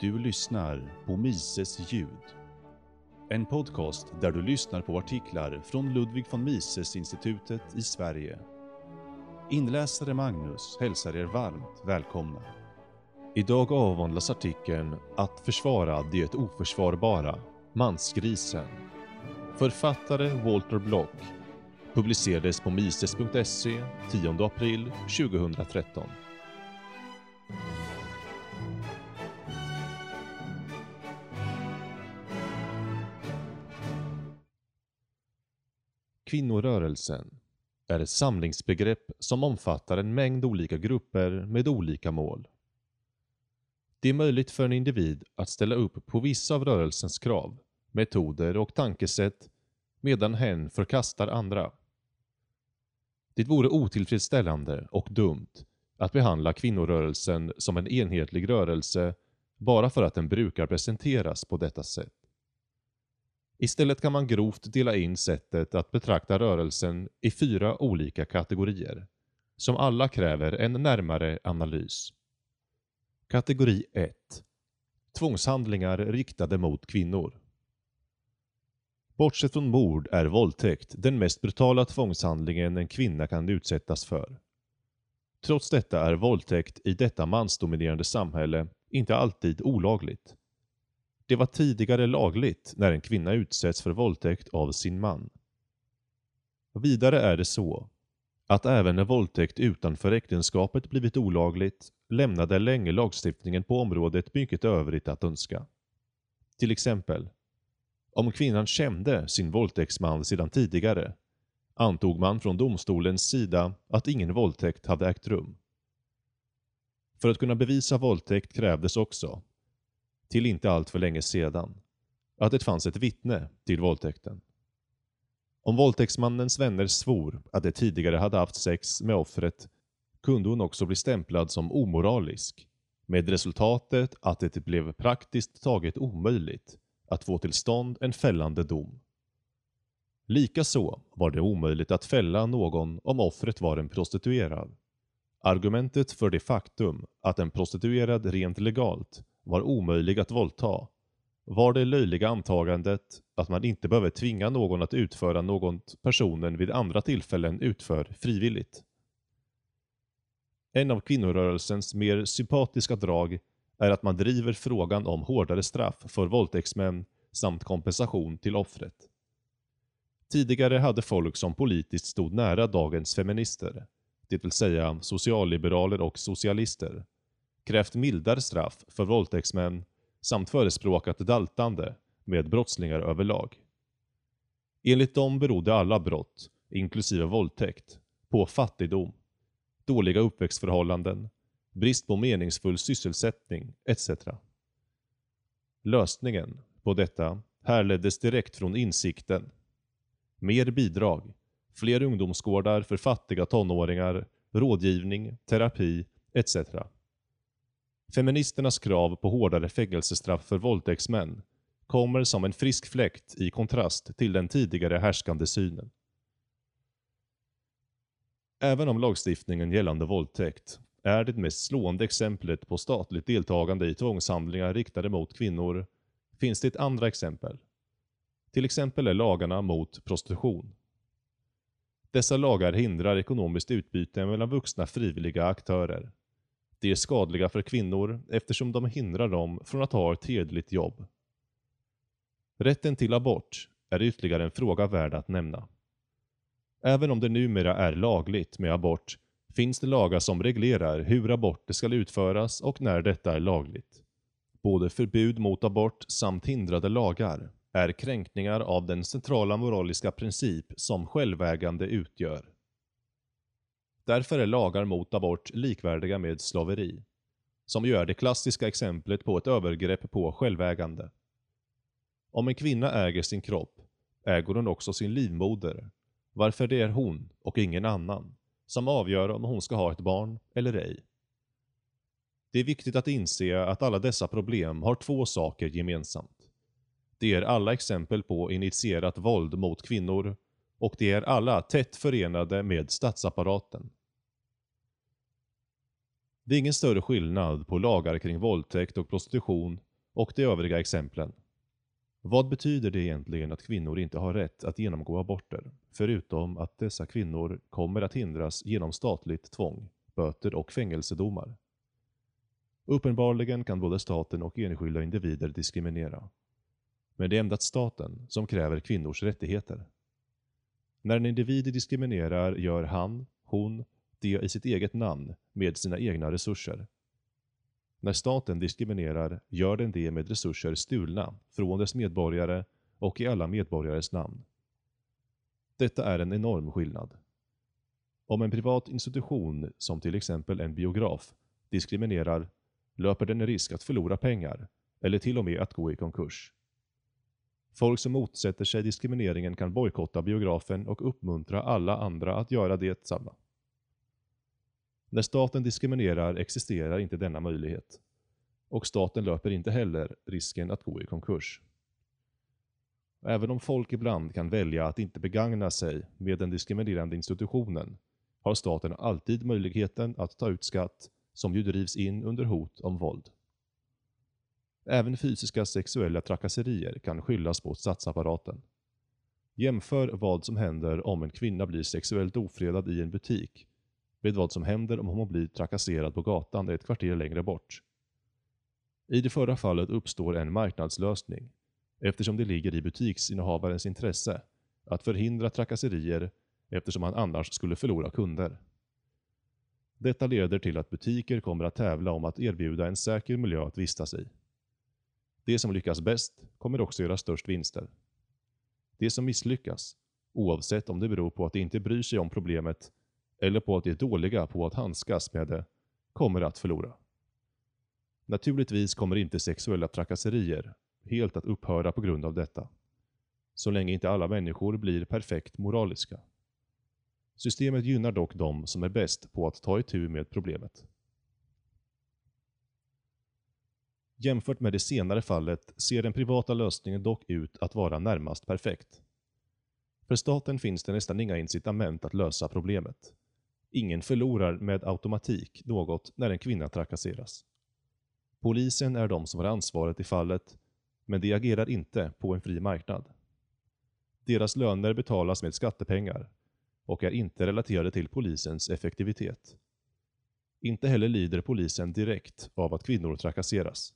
Du lyssnar på Mises ljud. En podcast där du lyssnar på artiklar från Ludwig von Mises-institutet i Sverige. Inläsare Magnus hälsar er varmt välkomna. Idag avhandlas artikeln Att försvara det oförsvarbara, mansgrisen. Författare Walter Block. Publicerades på mises.se 10 april 2013. Kvinnorörelsen är ett samlingsbegrepp som omfattar en mängd olika grupper med olika mål. Det är möjligt för en individ att ställa upp på vissa av rörelsens krav, metoder och tankesätt medan hen förkastar andra. Det vore otillfredsställande och dumt att behandla kvinnorörelsen som en enhetlig rörelse bara för att den brukar presenteras på detta sätt. Istället kan man grovt dela in sättet att betrakta rörelsen i fyra olika kategorier, som alla kräver en närmare analys. Kategori 1. Tvångshandlingar riktade mot kvinnor. Bortsett från mord är våldtäkt den mest brutala tvångshandlingen en kvinna kan utsättas för. Trots detta är våldtäkt i detta mansdominerande samhälle inte alltid olagligt. Det var tidigare lagligt när en kvinna utsätts för våldtäkt av sin man. Vidare är det så att även när våldtäkt utanför äktenskapet blivit olagligt lämnade länge lagstiftningen på området mycket övrigt att önska. Till exempel, om kvinnan kände sin våldtäktsman sedan tidigare antog man från domstolens sida att ingen våldtäkt hade ägt rum. För att kunna bevisa våldtäkt krävdes också till inte allt för länge sedan, att det fanns ett vittne till våldtäkten. Om våldtäktsmannens vänner svor att de tidigare hade haft sex med offret kunde hon också bli stämplad som omoralisk, med resultatet att det blev praktiskt taget omöjligt att få till stånd en fällande dom. Likaså var det omöjligt att fälla någon om offret var en prostituerad. Argumentet för det faktum att en prostituerad rent legalt var omöjlig att våldta var det löjliga antagandet att man inte behöver tvinga någon att utföra något personen vid andra tillfällen utför frivilligt. En av kvinnorörelsens mer sympatiska drag är att man driver frågan om hårdare straff för våldtäktsmän samt kompensation till offret. Tidigare hade folk som politiskt stod nära dagens feminister, det vill säga socialliberaler och socialister, krävt mildare straff för våldtäktsmän samt förespråkat daltande med brottslingar överlag. Enligt dem berodde alla brott, inklusive våldtäkt, på fattigdom, dåliga uppväxtförhållanden, brist på meningsfull sysselsättning etc. Lösningen på detta härleddes direkt från insikten. Mer bidrag, fler ungdomsgårdar för fattiga tonåringar, rådgivning, terapi etc. Feministernas krav på hårdare fängelsestraff för våldtäktsmän kommer som en frisk fläkt i kontrast till den tidigare härskande synen. Även om lagstiftningen gällande våldtäkt är det mest slående exemplet på statligt deltagande i tvångshandlingar riktade mot kvinnor finns det andra exempel. Till exempel är lagarna mot prostitution. Dessa lagar hindrar ekonomiskt utbyte mellan vuxna frivilliga aktörer. De är skadliga för kvinnor eftersom de hindrar dem från att ha ett hederligt jobb. Rätten till abort är ytterligare en fråga värd att nämna. Även om det numera är lagligt med abort finns det lagar som reglerar hur aborter ska utföras och när detta är lagligt. Både förbud mot abort samt hindrade lagar är kränkningar av den centrala moraliska princip som självägande utgör. Därför är lagar mot abort likvärdiga med slaveri, som ju är det klassiska exemplet på ett övergrepp på självägande. Om en kvinna äger sin kropp äger hon också sin livmoder, varför det är hon och ingen annan som avgör om hon ska ha ett barn eller ej. Det är viktigt att inse att alla dessa problem har två saker gemensamt. Det är alla exempel på initierat våld mot kvinnor och det är alla tätt förenade med statsapparaten. Det är ingen större skillnad på lagar kring våldtäkt och prostitution och de övriga exemplen. Vad betyder det egentligen att kvinnor inte har rätt att genomgå aborter, förutom att dessa kvinnor kommer att hindras genom statligt tvång, böter och fängelsedomar? Uppenbarligen kan både staten och enskilda individer diskriminera. Men det är endast staten som kräver kvinnors rättigheter. När en individ diskriminerar gör han, hon, det i sitt eget namn med sina egna resurser. När staten diskriminerar gör den det med resurser stulna från dess medborgare och i alla medborgares namn. Detta är en enorm skillnad. Om en privat institution, som till exempel en biograf, diskriminerar löper den risk att förlora pengar, eller till och med att gå i konkurs. Folk som motsätter sig diskrimineringen kan bojkotta biografen och uppmuntra alla andra att göra detsamma. När staten diskriminerar existerar inte denna möjlighet. Och staten löper inte heller risken att gå i konkurs. Även om folk ibland kan välja att inte begagna sig med den diskriminerande institutionen har staten alltid möjligheten att ta ut skatt som ju drivs in under hot om våld. Även fysiska sexuella trakasserier kan skyllas på statsapparaten. Jämför vad som händer om en kvinna blir sexuellt ofredad i en butik med vad som händer om hon blir trakasserad på gatan ett kvarter längre bort. I det förra fallet uppstår en marknadslösning eftersom det ligger i butiksinnehavarens intresse att förhindra trakasserier eftersom han annars skulle förlora kunder. Detta leder till att butiker kommer att tävla om att erbjuda en säker miljö att vistas i. De som lyckas bäst kommer också göra störst vinster. De som misslyckas, oavsett om det beror på att de inte bryr sig om problemet eller på att de är dåliga på att handskas med det, kommer att förlora. Naturligtvis kommer inte sexuella trakasserier helt att upphöra på grund av detta. Så länge inte alla människor blir perfekt moraliska. Systemet gynnar dock de som är bäst på att ta itu med problemet. Jämfört med det senare fallet ser den privata lösningen dock ut att vara närmast perfekt. För staten finns det nästan inga incitament att lösa problemet. Ingen förlorar med automatik något när en kvinna trakasseras. Polisen är de som har ansvaret i fallet, men de agerar inte på en fri marknad. Deras löner betalas med skattepengar och är inte relaterade till polisens effektivitet. Inte heller lider polisen direkt av att kvinnor trakasseras.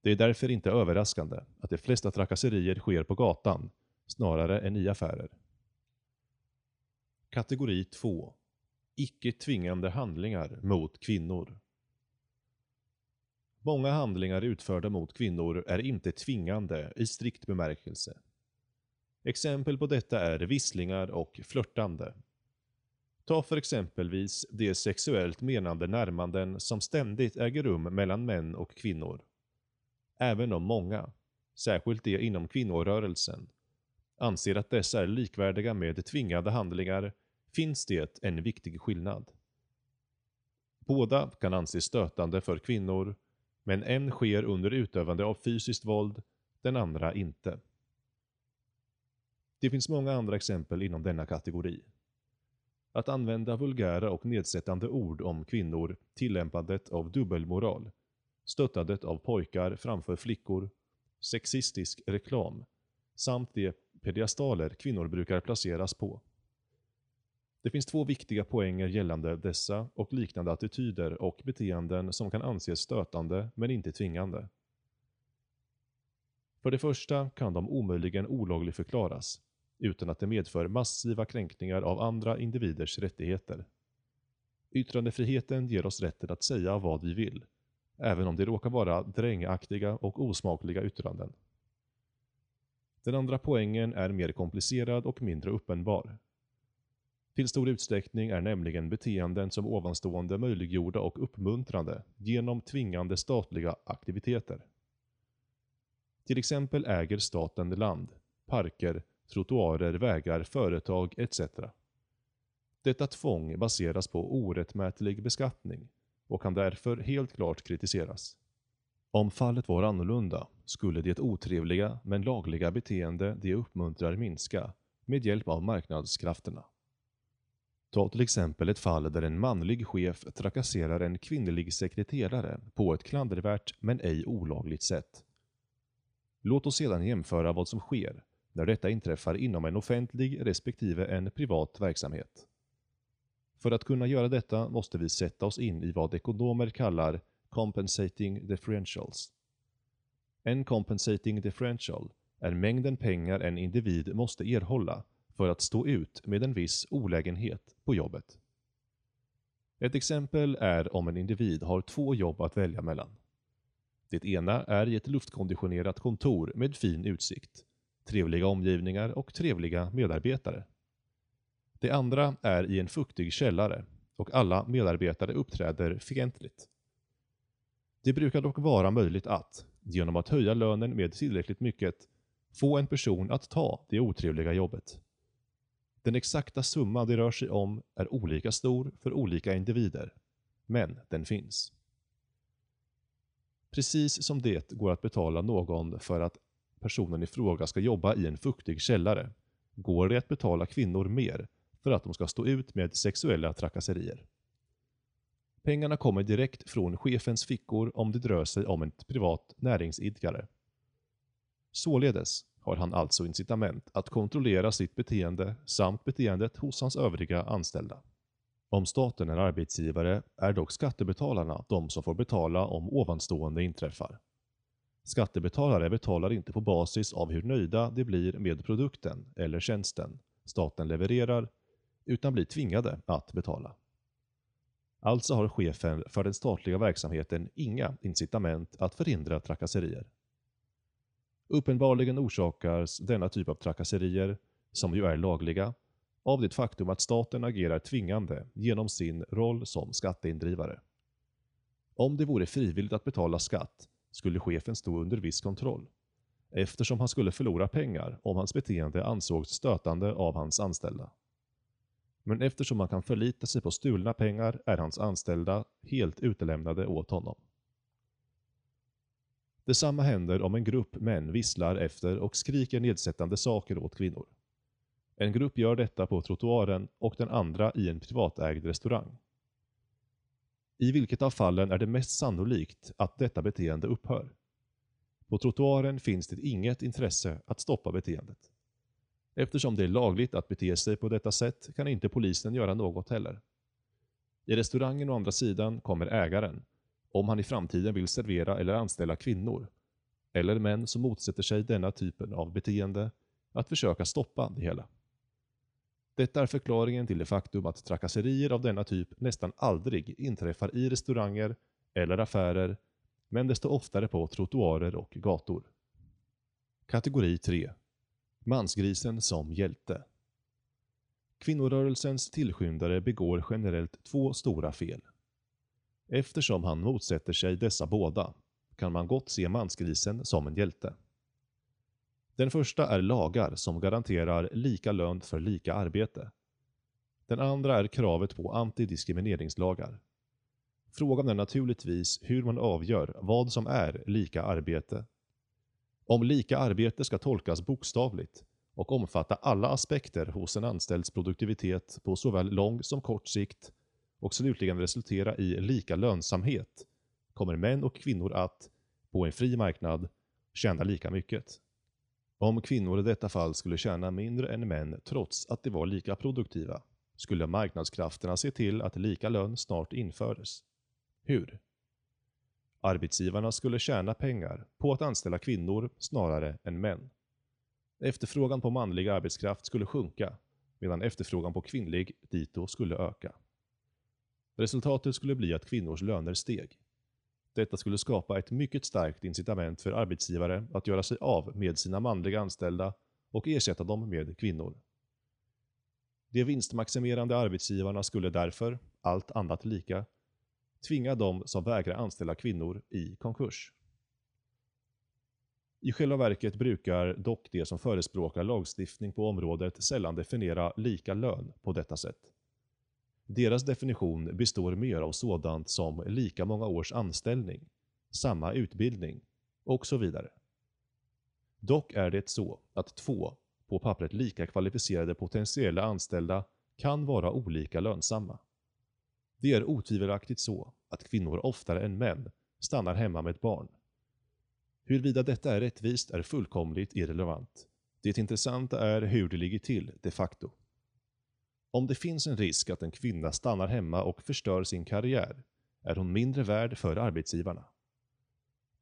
Det är därför inte överraskande att de flesta trakasserier sker på gatan snarare än i affärer. Kategori 2. Icke tvingande handlingar mot kvinnor. Många handlingar utförda mot kvinnor är inte tvingande i strikt bemärkelse. Exempel på detta är visslingar och flörtande. Ta för exempelvis de sexuellt menande närmanden som ständigt äger rum mellan män och kvinnor. Även om många, särskilt de inom kvinnorörelsen, anser att dessa är likvärdiga med tvingande handlingar finns det en viktig skillnad. Båda kan anses stötande för kvinnor, men en sker under utövande av fysiskt våld, den andra inte. Det finns många andra exempel inom denna kategori. Att använda vulgära och nedsättande ord om kvinnor, tillämpandet av dubbelmoral, stöttandet av pojkar framför flickor, sexistisk reklam samt de pediastaler kvinnor brukar placeras på. Det finns två viktiga poänger gällande dessa och liknande attityder och beteenden som kan anses stötande men inte tvingande. För det första kan de omöjligen olagligförklaras, utan att det medför massiva kränkningar av andra individers rättigheter. Yttrandefriheten ger oss rätten att säga vad vi vill, även om det råkar vara drängaktiga och osmakliga yttranden. Den andra poängen är mer komplicerad och mindre uppenbar. Till stor utsträckning är nämligen beteenden som ovanstående möjliggjorda och uppmuntrande genom tvingande statliga aktiviteter. Till exempel äger staten land, parker, trottoarer, vägar, företag etc. Detta tvång baseras på orättmätlig beskattning och kan därför helt klart kritiseras. Om fallet var annorlunda skulle det otrevliga men lagliga beteende de uppmuntrar minska med hjälp av marknadskrafterna. Ta till exempel ett fall där en manlig chef trakasserar en kvinnlig sekreterare på ett klandervärt men ej olagligt sätt. Låt oss sedan jämföra vad som sker när detta inträffar inom en offentlig respektive en privat verksamhet. För att kunna göra detta måste vi sätta oss in i vad ekonomer kallar compensating differentials. En compensating differential är mängden pengar en individ måste erhålla för att stå ut med en viss olägenhet på jobbet. Ett exempel är om en individ har två jobb att välja mellan. Det ena är i ett luftkonditionerat kontor med fin utsikt, trevliga omgivningar och trevliga medarbetare. Det andra är i en fuktig källare och alla medarbetare uppträder fientligt. Det brukar dock vara möjligt att, genom att höja lönen med tillräckligt mycket, få en person att ta det otrevliga jobbet. Den exakta summa det rör sig om är olika stor för olika individer, men den finns. Precis som det går att betala någon för att personen i fråga ska jobba i en fuktig källare, går det att betala kvinnor mer för att de ska stå ut med sexuella trakasserier. Pengarna kommer direkt från chefens fickor om det rör sig om ett privat näringsidkare. Således har han alltså incitament att kontrollera sitt beteende samt beteendet hos hans övriga anställda. Om staten är arbetsgivare är dock skattebetalarna de som får betala om ovanstående inträffar. Skattebetalare betalar inte på basis av hur nöjda de blir med produkten eller tjänsten staten levererar, utan blir tvingade att betala. Alltså har chefen för den statliga verksamheten inga incitament att förhindra trakasserier. Uppenbarligen orsakas denna typ av trakasserier, som ju är lagliga, av det faktum att staten agerar tvingande genom sin roll som skatteindrivare. Om det vore frivilligt att betala skatt skulle chefen stå under viss kontroll, eftersom han skulle förlora pengar om hans beteende ansågs stötande av hans anställda. Men eftersom han kan förlita sig på stulna pengar är hans anställda helt utelämnade åt honom. Detsamma händer om en grupp män visslar efter och skriker nedsättande saker åt kvinnor. En grupp gör detta på trottoaren och den andra i en privatägd restaurang. I vilket av fallen är det mest sannolikt att detta beteende upphör? På trottoaren finns det inget intresse att stoppa beteendet. Eftersom det är lagligt att bete sig på detta sätt kan inte polisen göra något heller. I restaurangen å andra sidan kommer ägaren, om han i framtiden vill servera eller anställa kvinnor, eller män som motsätter sig denna typen av beteende, att försöka stoppa det hela. Detta är förklaringen till det faktum att trakasserier av denna typ nästan aldrig inträffar i restauranger eller affärer, men desto oftare på trottoarer och gator. Kategori 3. Mansgrisen som hjälte. Kvinnorörelsens tillskyndare begår generellt två stora fel. Eftersom han motsätter sig dessa båda kan man gott se mansgrisen som en hjälte. Den första är lagar som garanterar lika lön för lika arbete. Den andra är kravet på antidiskrimineringslagar. Frågan är naturligtvis hur man avgör vad som är lika arbete. Om lika arbete ska tolkas bokstavligt och omfatta alla aspekter hos en anställds produktivitet på såväl lång som kort sikt och slutligen resultera i lika lönsamhet kommer män och kvinnor att, på en fri marknad, tjäna lika mycket. Om kvinnor i detta fall skulle tjäna mindre än män trots att de var lika produktiva, skulle marknadskrafterna se till att lika lön snart infördes. Hur? Arbetsgivarna skulle tjäna pengar på att anställa kvinnor snarare än män. Efterfrågan på manlig arbetskraft skulle sjunka, medan efterfrågan på kvinnlig dito skulle öka. Resultatet skulle bli att kvinnors löner steg. Detta skulle skapa ett mycket starkt incitament för arbetsgivare att göra sig av med sina manliga anställda och ersätta dem med kvinnor. De vinstmaximerande arbetsgivarna skulle därför, allt annat lika, tvinga de som vägrar anställa kvinnor i konkurs. I själva verket brukar dock de som förespråkar lagstiftning på området sällan definiera lika lön på detta sätt. Deras definition består mer av sådant som lika många års anställning, samma utbildning och så vidare. Dock är det så att två, på pappret lika kvalificerade potentiella anställda kan vara olika lönsamma. Det är otvivelaktigt så att kvinnor oftare än män stannar hemma med ett barn. Huruvida detta är rättvist är fullkomligt irrelevant. Det intressanta är hur det ligger till de facto. Om det finns en risk att en kvinna stannar hemma och förstör sin karriär är hon mindre värd för arbetsgivarna.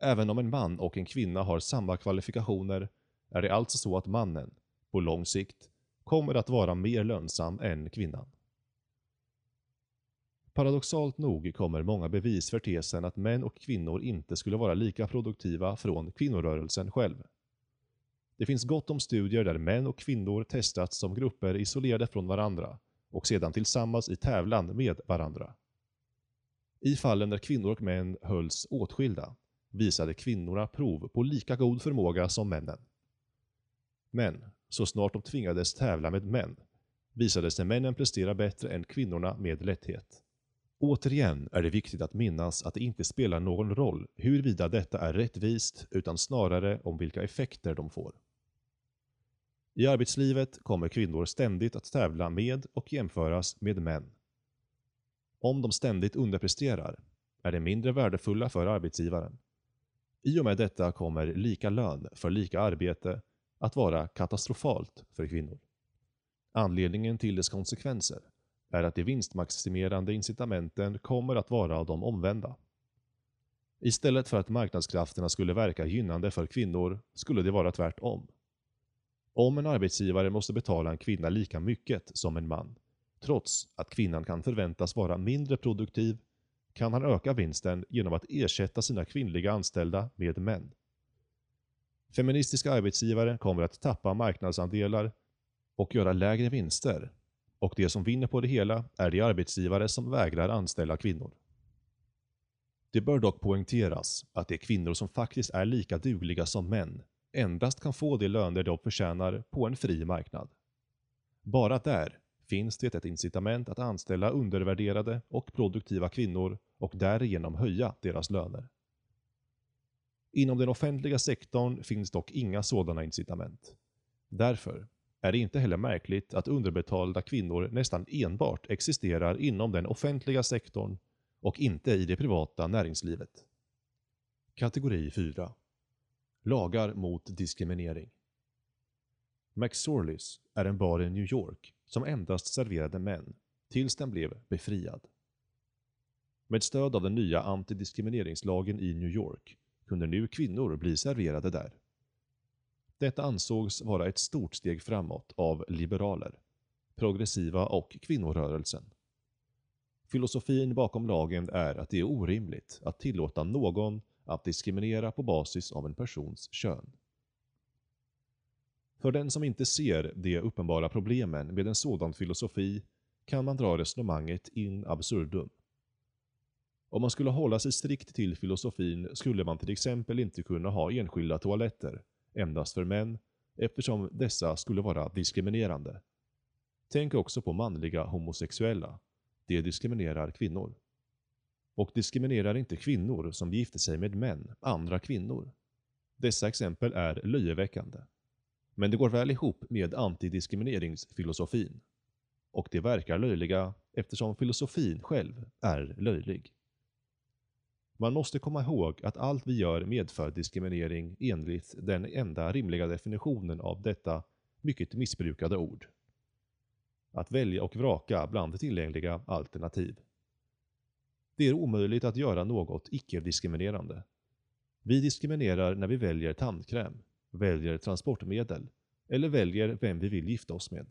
Även om en man och en kvinna har samma kvalifikationer är det alltså så att mannen, på lång sikt, kommer att vara mer lönsam än kvinnan. Paradoxalt nog kommer många bevis för tesen att män och kvinnor inte skulle vara lika produktiva från kvinnorörelsen själv. Det finns gott om studier där män och kvinnor testats som grupper isolerade från varandra och sedan tillsammans i tävlan med varandra. I fallen där kvinnor och män hölls åtskilda visade kvinnorna prov på lika god förmåga som männen. Men, så snart de tvingades tävla med män, visade sig männen prestera bättre än kvinnorna med lätthet. Återigen är det viktigt att minnas att det inte spelar någon roll huruvida detta är rättvist, utan snarare om vilka effekter de får. I arbetslivet kommer kvinnor ständigt att tävla med och jämföras med män. Om de ständigt underpresterar är de mindre värdefulla för arbetsgivaren. I och med detta kommer lika lön för lika arbete att vara katastrofalt för kvinnor. Anledningen till dess konsekvenser är att de vinstmaximerande incitamenten kommer att vara de omvända. Istället för att marknadskrafterna skulle verka gynnande för kvinnor skulle det vara tvärtom. Om en arbetsgivare måste betala en kvinna lika mycket som en man, trots att kvinnan kan förväntas vara mindre produktiv, kan han öka vinsten genom att ersätta sina kvinnliga anställda med män. Feministiska arbetsgivare kommer att tappa marknadsandelar och göra lägre vinster och de som vinner på det hela är de arbetsgivare som vägrar anställa kvinnor. Det bör dock poängteras att de kvinnor som faktiskt är lika dugliga som män endast kan få de löner de förtjänar på en fri marknad. Bara där finns det ett incitament att anställa undervärderade och produktiva kvinnor och därigenom höja deras löner. Inom den offentliga sektorn finns dock inga sådana incitament. Därför är det inte heller märkligt att underbetalda kvinnor nästan enbart existerar inom den offentliga sektorn och inte i det privata näringslivet. Kategori 4 Lagar mot diskriminering McSorleys är en bar i New York som endast serverade män, tills den blev befriad. Med stöd av den nya antidiskrimineringslagen i New York kunde nu kvinnor bli serverade där. Detta ansågs vara ett stort steg framåt av liberaler, progressiva och kvinnorörelsen. Filosofin bakom lagen är att det är orimligt att tillåta någon att diskriminera på basis av en persons kön. För den som inte ser de uppenbara problemen med en sådan filosofi kan man dra resonemanget in absurdum. Om man skulle hålla sig strikt till filosofin skulle man till exempel inte kunna ha enskilda toaletter endast för män eftersom dessa skulle vara diskriminerande. Tänk också på manliga homosexuella. De diskriminerar kvinnor. Och diskriminerar inte kvinnor som gifter sig med män, andra kvinnor. Dessa exempel är löjeväckande. Men det går väl ihop med antidiskrimineringsfilosofin. Och det verkar löjliga eftersom filosofin själv är löjlig. Man måste komma ihåg att allt vi gör medför diskriminering enligt den enda rimliga definitionen av detta mycket missbrukade ord. Att välja och vraka bland tillgängliga alternativ. Det är omöjligt att göra något icke-diskriminerande. Vi diskriminerar när vi väljer tandkräm, väljer transportmedel eller väljer vem vi vill gifta oss med.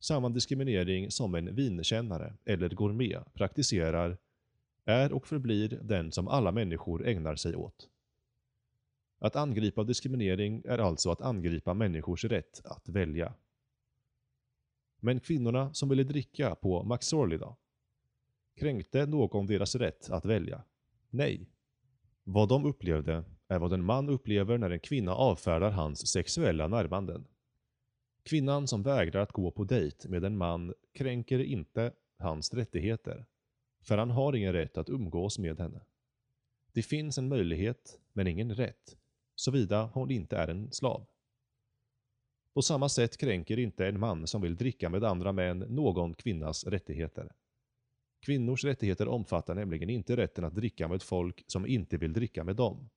Samma diskriminering som en vinkännare eller gourmet praktiserar är och förblir den som alla människor ägnar sig åt. Att angripa diskriminering är alltså att angripa människors rätt att välja. Men kvinnorna som ville dricka på McSorley då? Kränkte någon deras rätt att välja? Nej. Vad de upplevde är vad en man upplever när en kvinna avfärdar hans sexuella närmanden. Kvinnan som vägrar att gå på dejt med en man kränker inte hans rättigheter för han har ingen rätt att umgås med henne. Det finns en möjlighet, men ingen rätt, såvida hon inte är en slav. På samma sätt kränker inte en man som vill dricka med andra män någon kvinnas rättigheter. Kvinnors rättigheter omfattar nämligen inte rätten att dricka med folk som inte vill dricka med dem.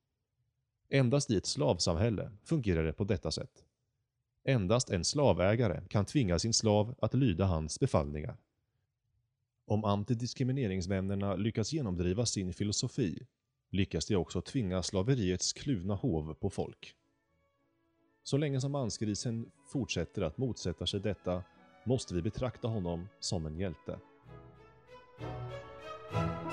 Endast i ett slavsamhälle fungerar det på detta sätt. Endast en slavägare kan tvinga sin slav att lyda hans befallningar. Om antidiskrimineringsvännerna lyckas genomdriva sin filosofi lyckas de också tvinga slaveriets kluvna hov på folk. Så länge som mansgrisen fortsätter att motsätta sig detta måste vi betrakta honom som en hjälte. Música